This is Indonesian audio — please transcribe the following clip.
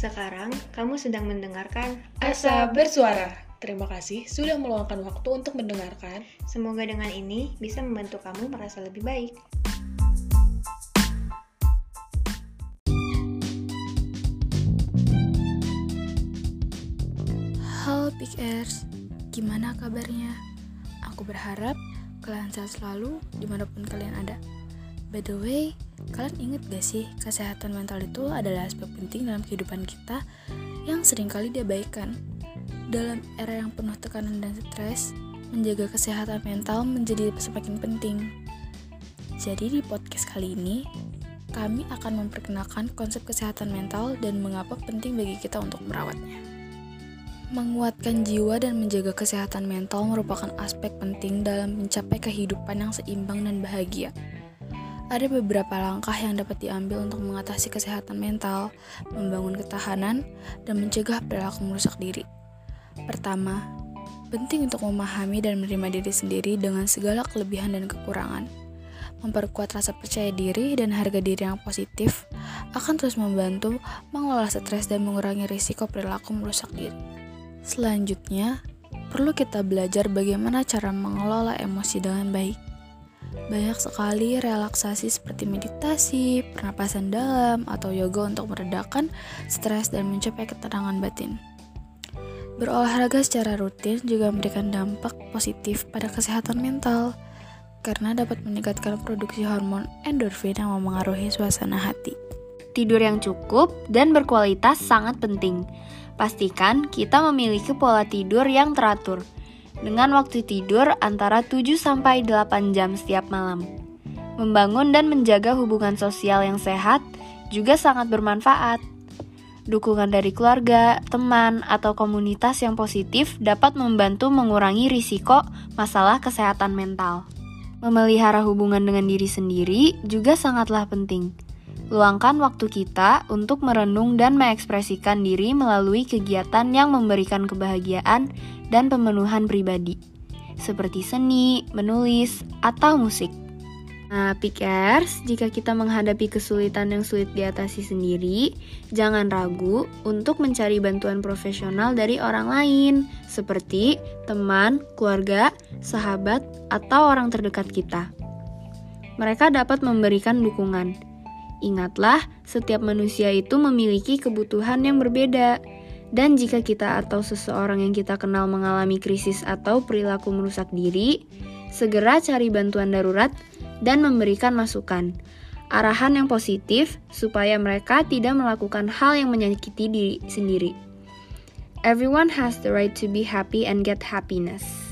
Sekarang kamu sedang mendengarkan Asa Bersuara. Terima kasih sudah meluangkan waktu untuk mendengarkan. Semoga dengan ini bisa membantu kamu merasa lebih baik. Halo Big Airs, gimana kabarnya? Aku berharap kalian sehat selalu di mana pun kalian ada. By the way, kalian inget gak sih kesehatan mental itu adalah aspek penting dalam kehidupan kita yang sering kali diabaikan. Dalam era yang penuh tekanan dan stres, menjaga kesehatan mental menjadi semakin penting. Jadi di podcast kali ini, kami akan memperkenalkan konsep kesehatan mental dan mengapa penting bagi kita untuk merawatnya. Menguatkan jiwa dan menjaga kesehatan mental merupakan aspek penting dalam mencapai kehidupan yang seimbang dan bahagia. Ada beberapa langkah yang dapat diambil untuk mengatasi kesehatan mental, membangun ketahanan, dan mencegah perilaku merusak diri. Pertama, penting untuk memahami dan menerima diri sendiri dengan segala kelebihan dan kekurangan. Memperkuat rasa percaya diri dan harga diri yang positif akan terus membantu mengelola stres dan mengurangi risiko perilaku merusak diri. Selanjutnya, perlu kita belajar bagaimana cara mengelola emosi dengan baik. Banyak sekali relaksasi seperti meditasi, pernapasan dalam, atau yoga untuk meredakan stres dan mencapai ketenangan batin. Berolahraga secara rutin juga memberikan dampak positif pada kesehatan mental karena dapat meningkatkan produksi hormon endorfin yang memengaruhi suasana hati. Tidur yang cukup dan berkualitas sangat penting. Pastikan kita memiliki pola tidur yang teratur dengan waktu tidur antara 7 sampai 8 jam setiap malam. Membangun dan menjaga hubungan sosial yang sehat juga sangat bermanfaat. Dukungan dari keluarga, teman, atau komunitas yang positif dapat membantu mengurangi risiko masalah kesehatan mental. Memelihara hubungan dengan diri sendiri juga sangatlah penting. Luangkan waktu kita untuk merenung dan mengekspresikan diri melalui kegiatan yang memberikan kebahagiaan dan pemenuhan pribadi, seperti seni, menulis, atau musik. Nah, Pikers, jika kita menghadapi kesulitan yang sulit diatasi sendiri, jangan ragu untuk mencari bantuan profesional dari orang lain, seperti teman, keluarga, sahabat, atau orang terdekat kita. Mereka dapat memberikan dukungan. Ingatlah, setiap manusia itu memiliki kebutuhan yang berbeda. Dan jika kita atau seseorang yang kita kenal mengalami krisis atau perilaku merusak diri, segera cari bantuan darurat dan memberikan masukan, arahan yang positif supaya mereka tidak melakukan hal yang menyakiti diri sendiri. Everyone has the right to be happy and get happiness.